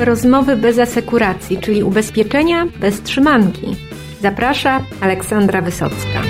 Rozmowy bez asekuracji, czyli ubezpieczenia bez trzymanki. Zaprasza Aleksandra Wysocka.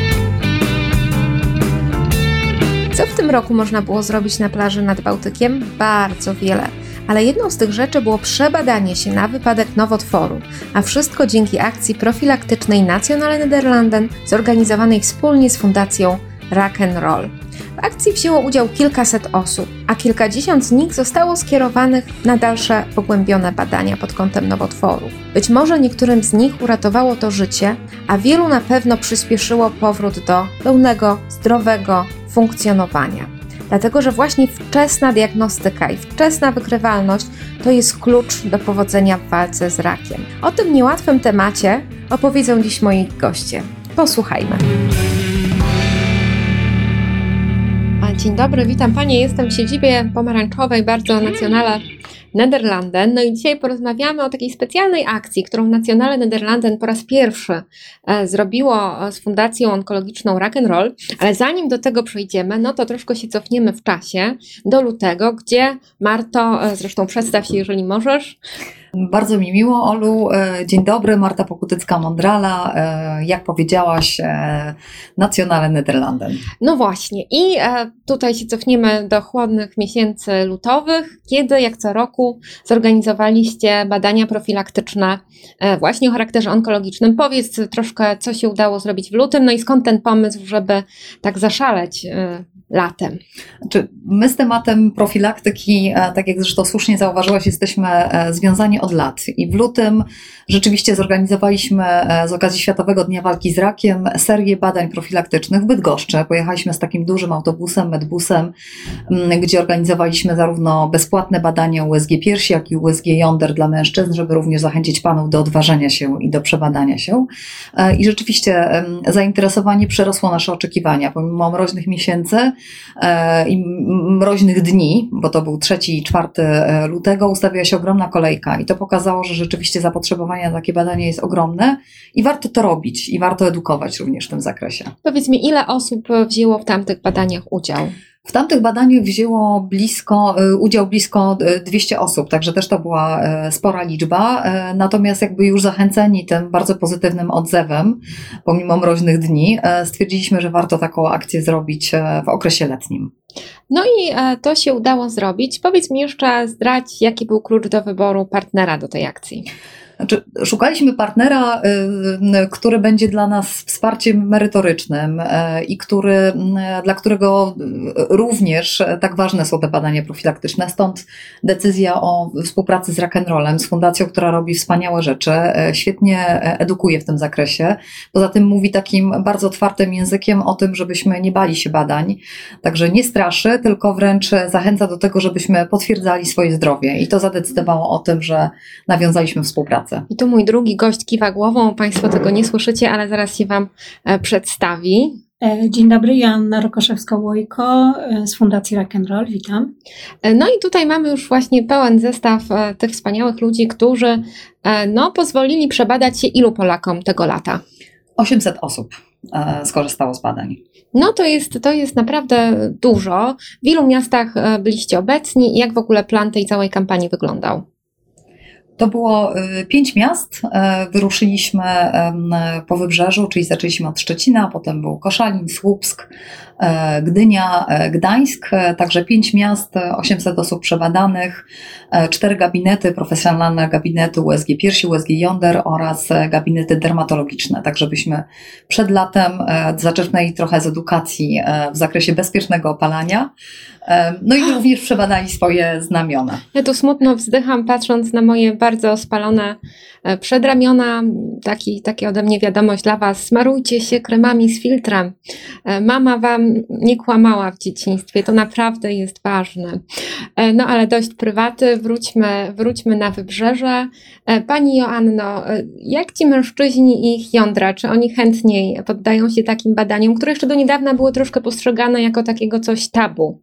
Co w tym roku można było zrobić na plaży nad Bałtykiem? Bardzo wiele. Ale jedną z tych rzeczy było przebadanie się na wypadek nowotworu, a wszystko dzięki akcji profilaktycznej Nationale Nederlanden zorganizowanej wspólnie z Fundacją Rock and Roll. W akcji wzięło udział kilkaset osób, a kilkadziesiąt z nich zostało skierowanych na dalsze pogłębione badania pod kątem nowotworów. Być może niektórym z nich uratowało to życie, a wielu na pewno przyspieszyło powrót do pełnego, zdrowego funkcjonowania. Dlatego, że właśnie wczesna diagnostyka i wczesna wykrywalność to jest klucz do powodzenia w walce z rakiem. O tym niełatwym temacie opowiedzą dziś moi goście. Posłuchajmy. Dzień dobry, witam Panie. Jestem w siedzibie pomarańczowej, bardzo nacjonale Nederlanden. No i dzisiaj porozmawiamy o takiej specjalnej akcji, którą Nacjonale Nederlanden po raz pierwszy e, zrobiło e, z Fundacją Onkologiczną Rock and Roll. Ale zanim do tego przejdziemy, no to troszkę się cofniemy w czasie do lutego, gdzie Marto, e, zresztą przedstaw się, jeżeli możesz. Bardzo mi miło, Olu. Dzień dobry, Marta Pokutycka-Mondrala. Jak powiedziałaś, Nacjonale Nederlanden. No właśnie. I tutaj się cofniemy do chłodnych miesięcy lutowych, kiedy, jak co roku, zorganizowaliście badania profilaktyczne właśnie o charakterze onkologicznym. Powiedz troszkę, co się udało zrobić w lutym, no i skąd ten pomysł, żeby tak zaszaleć latem? Znaczy, my z tematem profilaktyki, e, tak jak zresztą słusznie zauważyłaś, jesteśmy e, związani od lat. I w lutym rzeczywiście zorganizowaliśmy e, z okazji Światowego Dnia Walki z Rakiem serię badań profilaktycznych w Bydgoszczy. Pojechaliśmy z takim dużym autobusem, medbusem, gdzie organizowaliśmy zarówno bezpłatne badania USG piersi, jak i USG jąder dla mężczyzn, żeby również zachęcić panów do odważenia się i do przebadania się. I rzeczywiście zainteresowanie przerosło nasze oczekiwania. Pomimo mroźnych miesięcy, E, i mroźnych dni, bo to był 3 i 4 e, lutego, ustawiła się ogromna kolejka i to pokazało, że rzeczywiście zapotrzebowanie na takie badania jest ogromne i warto to robić i warto edukować również w tym zakresie. Powiedz mi, ile osób wzięło w tamtych badaniach udział? W tamtych badaniach wzięło blisko, y, udział blisko 200 y, osób, także też to była y, spora liczba. Natomiast jakby już zachęceni tym bardzo pozytywnym odzewem, pomimo mroźnych dni, stwierdziliśmy, że warto taką akcję zrobić w okresie letnim. No i to się udało zrobić. Powiedz mi jeszcze, zdradź, jaki był klucz do wyboru partnera do tej akcji. Znaczy, szukaliśmy partnera, y, y, który będzie dla nas wsparciem merytorycznym y, i który, dla którego również tak ważne są te badania profilaktyczne. Stąd decyzja o współpracy z Rock'n'Rollem, z fundacją, która robi wspaniałe rzeczy, świetnie edukuje w tym zakresie. Poza tym mówi takim bardzo otwartym językiem o tym, żebyśmy nie bali się badań. Także nie straszy, tylko wręcz zachęca do tego, żebyśmy potwierdzali swoje zdrowie. I to zadecydowało o tym, że nawiązaliśmy współpracę pracę. I tu mój drugi gość kiwa głową, Państwo tego nie słyszycie, ale zaraz się Wam e, przedstawi. E, dzień dobry, Joanna Rokoszewska-Łojko e, z Fundacji Rock'n'Roll, witam. No i tutaj mamy już właśnie pełen zestaw tych wspaniałych ludzi, którzy no, pozwolili przebadać się ilu Polakom tego lata? 800 osób skorzystało z badań. No to jest, to jest naprawdę dużo. W ilu miastach byliście obecni i jak w ogóle plan tej całej kampanii wyglądał? To było y, pięć miast. E, wyruszyliśmy po wybrzeżu, czyli zaczęliśmy od Szczecina, potem był Koszalin, Słupsk, e, Gdynia, e, Gdańsk, także pięć miast, 800 osób przebadanych, cztery gabinety, profesjonalne gabinety USG Piersi, USG Yonder oraz gabinety dermatologiczne, tak żebyśmy przed latem zaczerpnęli trochę z edukacji w zakresie bezpiecznego opalania, no i również przebadali swoje znamiona. Ja tu smutno wzdycham, patrząc na moje bardzo spalone e, przedramiona. Taki, takie ode mnie wiadomość dla Was. Smarujcie się kremami z filtrem. E, mama Wam nie kłamała w dzieciństwie. To naprawdę jest ważne. E, no ale dość prywaty. Wróćmy, wróćmy na wybrzeże. Pani Joanno, jak ci mężczyźni i ich jądra, czy oni chętniej poddają się takim badaniom, które jeszcze do niedawna były troszkę postrzegane jako takiego coś tabu?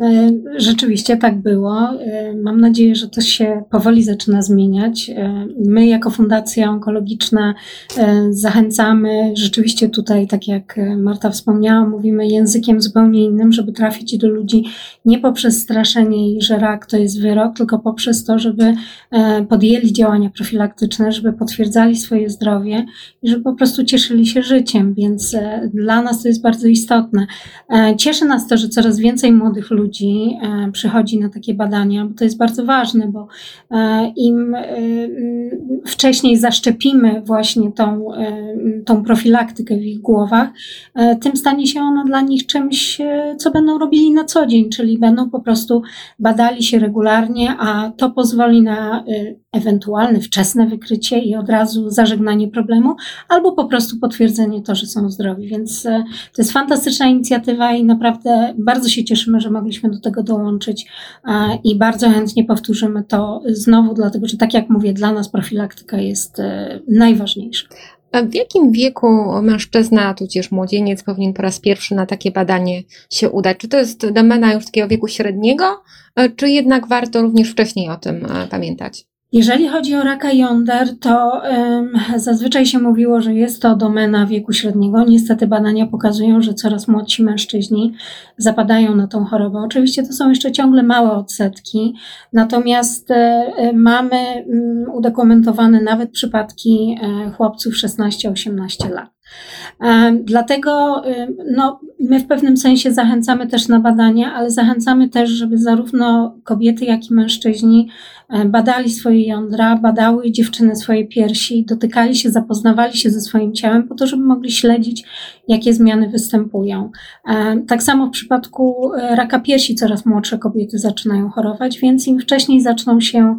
E, rzeczywiście tak było. E, mam nadzieję, że to się powoli zaczyna zmieniać. E, my, jako Fundacja Onkologiczna, zachęcamy rzeczywiście tutaj, tak jak Marta wspomniała, mówimy językiem zupełnie innym, żeby trafić do ludzi nie poprzez straszenie ich, że rak to jest wyrok, tylko poprzez to, żeby podjęli działania profilaktyczne, żeby potwierdzali swoje zdrowie i żeby po prostu cieszyli się życiem. Więc dla nas to jest bardzo istotne. Cieszy nas to, że coraz więcej młodych ludzi, ludzi e, przychodzi na takie badania, bo to jest bardzo ważne, bo e, im e, wcześniej zaszczepimy właśnie tą, tą profilaktykę w ich głowach, tym stanie się ona dla nich czymś, co będą robili na co dzień, czyli będą po prostu badali się regularnie, a to pozwoli na ewentualne wczesne wykrycie i od razu zażegnanie problemu, albo po prostu potwierdzenie to, że są zdrowi. Więc to jest fantastyczna inicjatywa i naprawdę bardzo się cieszymy, że mogliśmy do tego dołączyć i bardzo chętnie powtórzymy to znowu, dlatego że tak jak mówię, dla nas profilaktyka jest e, najważniejsza. A w jakim wieku mężczyzna, tudzież młodzieniec powinien po raz pierwszy na takie badanie się udać? Czy to jest domena już takiego wieku średniego, e, czy jednak warto również wcześniej o tym e, pamiętać? Jeżeli chodzi o raka jąder, to um, zazwyczaj się mówiło, że jest to domena wieku średniego. Niestety badania pokazują, że coraz młodsi mężczyźni zapadają na tą chorobę. Oczywiście to są jeszcze ciągle małe odsetki, natomiast e, mamy um, udokumentowane nawet przypadki e, chłopców 16-18 lat. Dlatego no, my w pewnym sensie zachęcamy też na badania, ale zachęcamy też, żeby zarówno kobiety, jak i mężczyźni badali swoje jądra, badały dziewczyny swoje piersi, dotykali się, zapoznawali się ze swoim ciałem, po to, żeby mogli śledzić, jakie zmiany występują. Tak samo w przypadku e, raka piersi coraz młodsze kobiety zaczynają chorować, więc im wcześniej zaczną się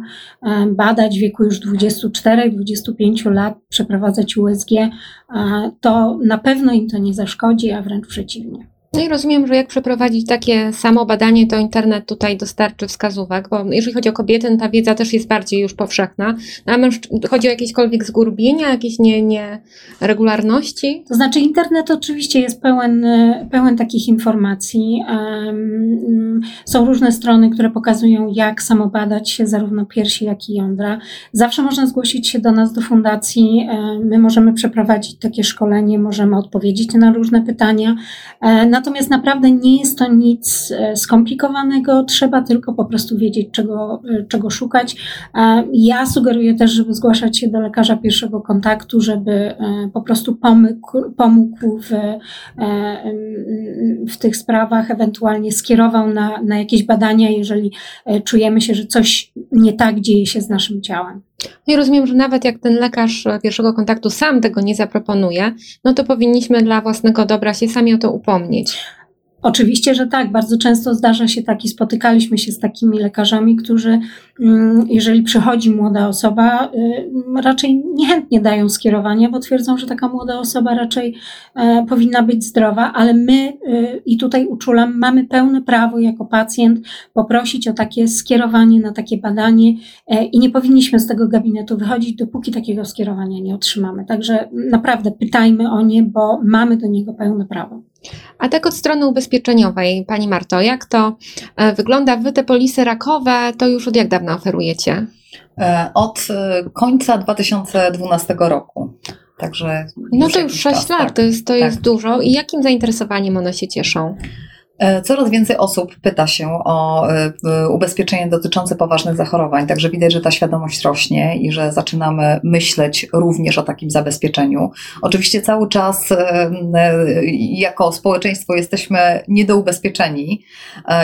badać w wieku już 24-25 lat, przeprowadzać USG, to na pewno im to nie zaszkodzi, a wręcz przeciwnie. No i rozumiem, że jak przeprowadzić takie samo badanie, to internet tutaj dostarczy wskazówek, bo jeżeli chodzi o kobiety, no ta wiedza też jest bardziej już powszechna. No a mężczyzn, chodzi o jakiekolwiek zgurbienia, jakieś nieregularności? Nie to znaczy internet oczywiście jest pełen, pełen takich informacji. Są różne strony, które pokazują, jak samobadać się zarówno piersi, jak i jądra. Zawsze można zgłosić się do nas, do fundacji. My możemy przeprowadzić takie szkolenie, możemy odpowiedzieć na różne pytania. Na Natomiast naprawdę nie jest to nic e, skomplikowanego, trzeba tylko po prostu wiedzieć, czego, e, czego szukać. Ja sugeruję też, żeby zgłaszać się do lekarza pierwszego kontaktu, żeby e, po prostu pomógł, pomógł w, w tych sprawach, ewentualnie skierował na, na jakieś badania, jeżeli czujemy się, że coś nie tak dzieje się z naszym ciałem. No i rozumiem, że nawet jak ten lekarz pierwszego kontaktu sam tego nie zaproponuje, no to powinniśmy dla własnego dobra się sami o to upomnieć. Oczywiście, że tak. Bardzo często zdarza się tak i spotykaliśmy się z takimi lekarzami, którzy, jeżeli przychodzi młoda osoba, y, raczej niechętnie dają skierowania, bo twierdzą, że taka młoda osoba raczej e, powinna być zdrowa, ale my, y, i tutaj uczulam, mamy pełne prawo jako pacjent poprosić o takie skierowanie na takie badanie e, i nie powinniśmy z tego gabinetu wychodzić, dopóki takiego skierowania nie otrzymamy. Także naprawdę pytajmy o nie, bo mamy do niego pełne prawo. A tak od strony ubezpieczeniowej, Pani Marto, jak to e, wygląda? Wy te polisy rakowe to już od jak dawna oferujecie? E, od e, końca 2012 roku. Także no to już 6 lat, tak. to, jest, to tak. jest dużo. I jakim zainteresowaniem one się cieszą? E, coraz więcej osób pyta się o e, ubezpieczenie dotyczące poważnych zachorowań, także widać, że ta świadomość rośnie i że zaczynamy myśleć również o takim zabezpieczeniu. Oczywiście cały czas e, jako społeczeństwo jesteśmy niedoubezpieczeni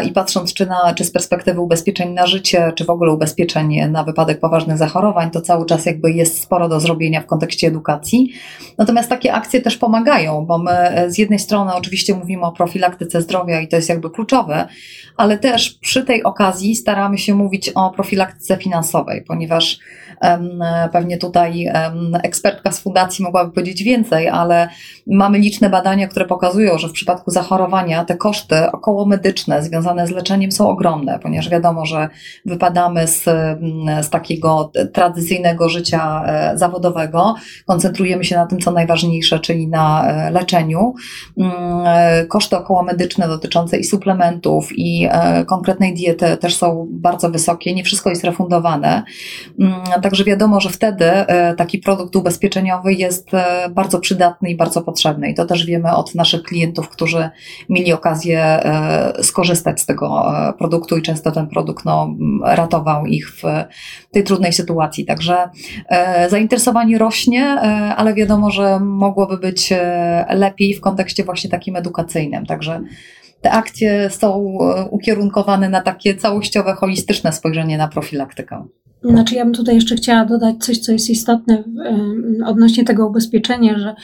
i patrząc czy, na, czy z perspektywy ubezpieczeń na życie, czy w ogóle ubezpieczeń na wypadek poważnych zachorowań, to cały czas jakby jest sporo do zrobienia w kontekście edukacji. Natomiast takie akcje też pomagają, bo my z jednej strony oczywiście mówimy o profilaktyce zdrowia i to jest jakby kluczowe, ale też przy tej okazji staramy się mówić o profilaktyce finansowej, ponieważ Pewnie tutaj ekspertka z fundacji mogłaby powiedzieć więcej, ale mamy liczne badania, które pokazują, że w przypadku zachorowania te koszty około medyczne związane z leczeniem są ogromne, ponieważ wiadomo, że wypadamy z, z takiego tradycyjnego życia e, zawodowego, koncentrujemy się na tym, co najważniejsze, czyli na e, leczeniu. Mm, e, koszty około medyczne dotyczące dotyczące i suplementów, i konkretnej diety też są bardzo wysokie. Nie wszystko jest refundowane. Mm, także wiadomo, że wtedy taki produkt ubezpieczeniowy jest bardzo przydatny i bardzo potrzebny. I to też wiemy od naszych klientów, którzy mieli okazję skorzystać z tego produktu i często ten produkt no, ratował ich w tej trudnej sytuacji. Także zainteresowanie rośnie, ale wiadomo, że mogłoby być lepiej w kontekście właśnie takim edukacyjnym. Także te akcje są ukierunkowane na takie całościowe, holistyczne spojrzenie na profilaktykę. Znaczy, ja bym tutaj jeszcze chciała dodać coś, co jest istotne odnośnie tego ubezpieczenia, że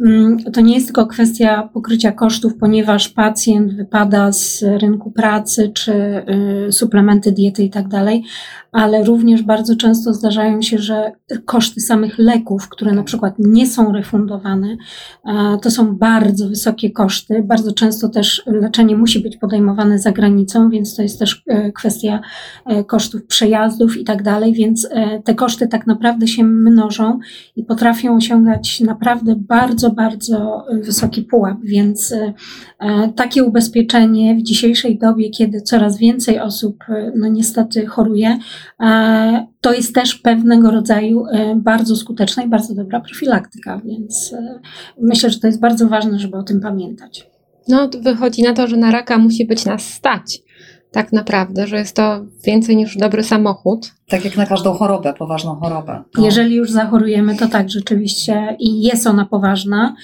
mm, to nie jest tylko kwestia pokrycia kosztów, ponieważ pacjent wypada z rynku pracy czy y, suplementy diety i tak dalej, ale również bardzo często zdarzają się, że koszty samych leków, które na przykład nie są refundowane, to są bardzo wysokie koszty. Bardzo często też leczenie musi być podejmowane za granicą, więc to jest też e, kwestia e, kosztów przejazdów i tak dalej, więc e, te koszty tak naprawdę się mnożą i potrafią osiągać naprawdę bardzo, bardzo wysoki pułap, więc takie ubezpieczenie w dzisiejszej dobie, kiedy coraz więcej osób no niestety choruje, to jest też pewnego rodzaju bardzo skuteczna i bardzo dobra profilaktyka, więc myślę, że to jest bardzo ważne, żeby o tym pamiętać. No, wychodzi na to, że na raka musi być nas stać tak naprawdę, że jest to więcej niż dobry samochód. Tak jak na każdą chorobę, poważną chorobę. No. Jeżeli już zachorujemy, to tak rzeczywiście i jest ona poważna,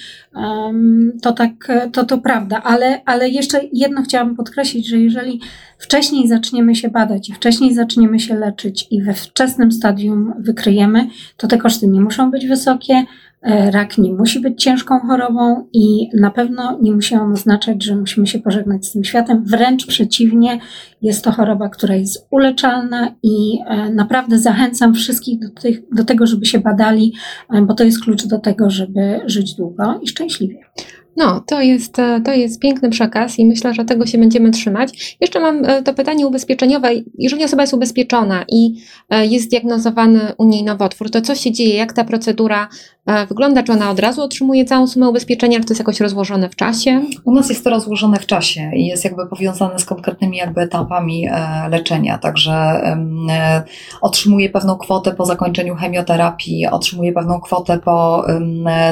to tak, to to prawda, ale, ale jeszcze jedno chciałabym podkreślić, że jeżeli wcześniej zaczniemy się badać i wcześniej zaczniemy się leczyć i we wczesnym stadium wykryjemy, to te koszty nie muszą być wysokie, rak nie musi być ciężką chorobą i na pewno nie musi on oznaczać, że musimy się pożegnać z tym światem. Wręcz przeciwnie, jest to choroba, która jest uleczalna i e, naprawdę zachęcam wszystkich do, tych, do tego, żeby się badali, e, bo to jest klucz do tego, żeby żyć długo i szczęśliwie. No, to jest, e, to jest piękny przekaz i myślę, że tego się będziemy trzymać. Jeszcze mam e, to pytanie ubezpieczeniowe. Jeżeli osoba jest ubezpieczona i e, jest diagnozowany u niej nowotwór, to co się dzieje? Jak ta procedura wygląda? Czy ona od razu otrzymuje całą sumę ubezpieczenia, czy to jest jakoś rozłożone w czasie? U nas jest to rozłożone w czasie i jest jakby powiązane z konkretnymi jakby etapami leczenia. Także otrzymuje pewną kwotę po zakończeniu chemioterapii, otrzymuje pewną kwotę po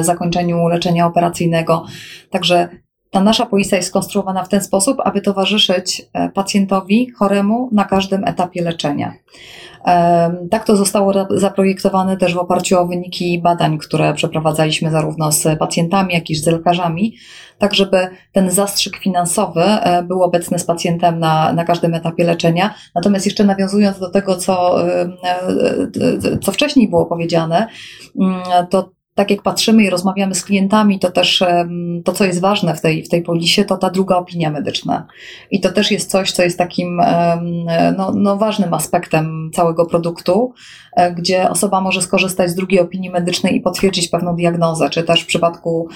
zakończeniu leczenia operacyjnego. Także ta nasza polisa jest skonstruowana w ten sposób, aby towarzyszyć e, pacjentowi choremu na każdym etapie leczenia. Tak to zostało zaprojektowane też w oparciu o wyniki badań, które przeprowadzaliśmy zarówno z pacjentami, jak i z lekarzami, tak żeby ten zastrzyk finansowy e, był obecny z pacjentem na, na każdym etapie leczenia. Natomiast jeszcze nawiązując do tego, co, e, co wcześniej było powiedziane, mm, to tak jak patrzymy i rozmawiamy z klientami, to też to, co jest ważne w tej, w tej polisie, to ta druga opinia medyczna. I to też jest coś, co jest takim no, no ważnym aspektem całego produktu, e, gdzie osoba może skorzystać z drugiej opinii medycznej i potwierdzić pewną diagnozę, czy też w przypadku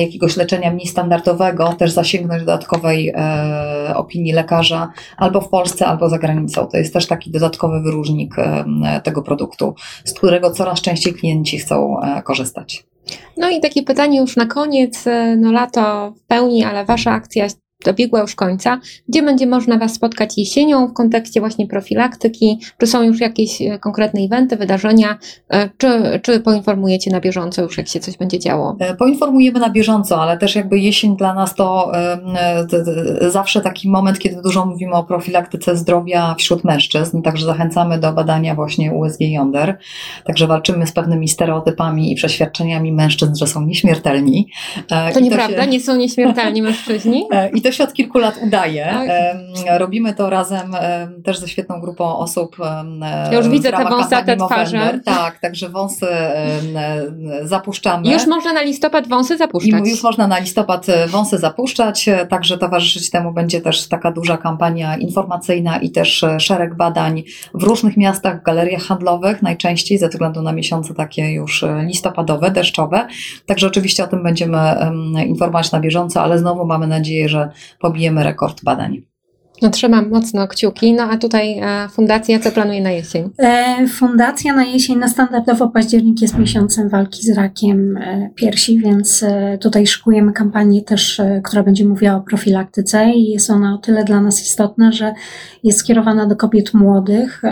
jakiegoś leczenia mniej standardowego też zasięgnąć dodatkowej e, opinii lekarza albo w Polsce, albo za granicą. To jest też taki dodatkowy wyróżnik tego produktu, z którego coraz częściej klienci chcą e, korzystać korzystać. No i takie pytanie już na koniec, e, no lato w pełni, ale Wasza akcja dobiegła już końca, gdzie będzie można Was spotkać jesienią w kontekście właśnie profilaktyki, czy są już jakieś e, konkretne eventy, wydarzenia, e, czy, czy poinformujecie na bieżąco już, jak się coś będzie działo? E, poinformujemy na bieżąco, ale też jakby jesień dla nas to zawsze taki moment, kiedy dużo mówimy o profilaktyce zdrowia wśród mężczyzn, także zachęcamy do badania właśnie USG Yonder, także walczymy z pewnymi stereotypami i przeświadczeniami mężczyzn, że są nieśmiertelni. To I nieprawda, to się... nie są nieśmiertelni mężczyźni? I to się od kilku lat udaje. Robimy to razem też ze świetną grupą osób. Ja już widzę te wąsate twarze. Tak, także wąsy zapuszczamy. Już można na listopad wąsy zapuszczać. I już można na listopad e, wąsy zapuszczać, e, także towarzyszyć temu będzie też taka duża kampania informacyjna i też e, szereg badań w różnych miastach, w galeriach handlowych, najczęściej ze względu na miesiące takie już listopadowe, deszczowe. Także oczywiście o tym będziemy informować na bieżąco, ale znowu mamy nadzieję, że pobijemy rekord badań. No trzymam mocno kciuki, no a tutaj e, fundacja co planuje na jesień? E, fundacja na jesień, na standardowo październik jest miesiącem walki z rakiem e, piersi, więc tutaj szykujemy kampanię też, która będzie mówiła o profilaktyce i jest ona o tyle dla nas istotna, że jest skierowana do kobiet młodych.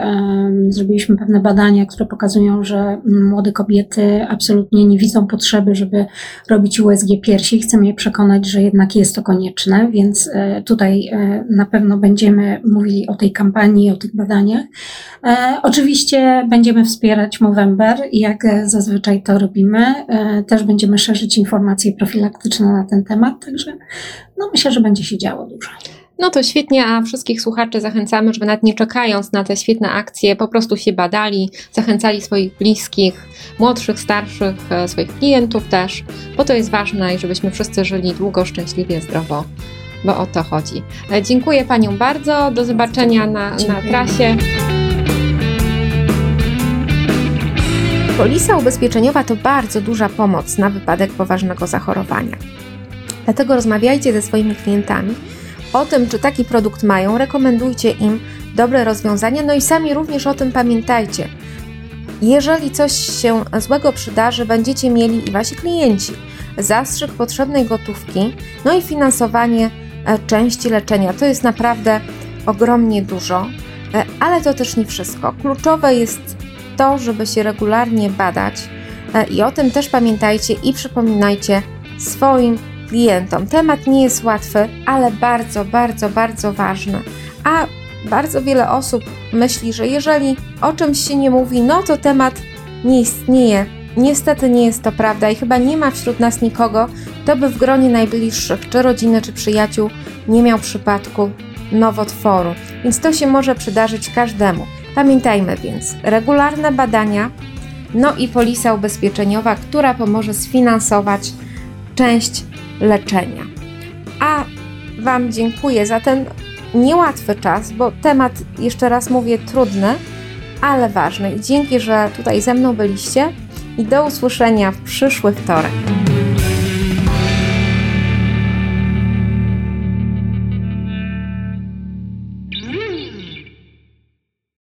Zrobiliśmy pewne badania, które pokazują, że młode kobiety absolutnie nie widzą potrzeby, żeby robić USG piersi. Chcemy je przekonać, że jednak jest to konieczne, więc tutaj na pewno będziemy mówili o tej kampanii, o tych badaniach. E, oczywiście będziemy wspierać Movember, jak zazwyczaj to robimy. E, też będziemy szerzyć informacje profilaktyczne na ten temat, także no myślę, że będzie się działo dużo. No to świetnie, a wszystkich słuchaczy zachęcamy, żeby nawet nie czekając na te świetne akcje, po prostu się badali, zachęcali swoich bliskich, młodszych, starszych, e, swoich klientów też, bo to jest ważne i żebyśmy wszyscy żyli długo, szczęśliwie, zdrowo, bo o to chodzi. E, Dziękuję Panią bardzo, do zobaczenia na, na trasie. Polisa ubezpieczeniowa to bardzo duża pomoc na wypadek poważnego zachorowania. Dlatego rozmawiajcie ze swoimi klientami o tym, czy taki produkt mają, rekomendujcie im dobre rozwiązania, no i sami również o tym pamiętajcie. Jeżeli coś się złego przydarzy, będziecie mieli i wasi klienci zastrzyk potrzebnej gotówki, no i finansowanie części leczenia. To jest naprawdę ogromnie dużo, e, ale to też nie wszystko. Kluczowe jest to, żeby się regularnie badać e, i o tym też pamiętajcie i przypominajcie swoim klientom. Temat nie jest łatwy, ale bardzo, bardzo, bardzo ważny. A bardzo wiele osób myśli, że jeżeli o czymś się nie mówi, no to temat nie istnieje. Niestety nie jest to prawda i chyba nie ma wśród nas nikogo, kto by w gronie najbliższych, czy rodziny, czy przyjaciół nie miał przypadku nowotworu. Więc to się może przydarzyć każdemu. Pamiętajmy więc, regularne badania, no i polisa ubezpieczeniowa, która pomoże sfinansować część leczenia. A Wam dziękuję za ten niełatwy czas, bo temat, jeszcze raz mówię, trudny, ale ważny. Dzięki, że tutaj ze mną byliście i do usłyszenia w przyszły wtorek.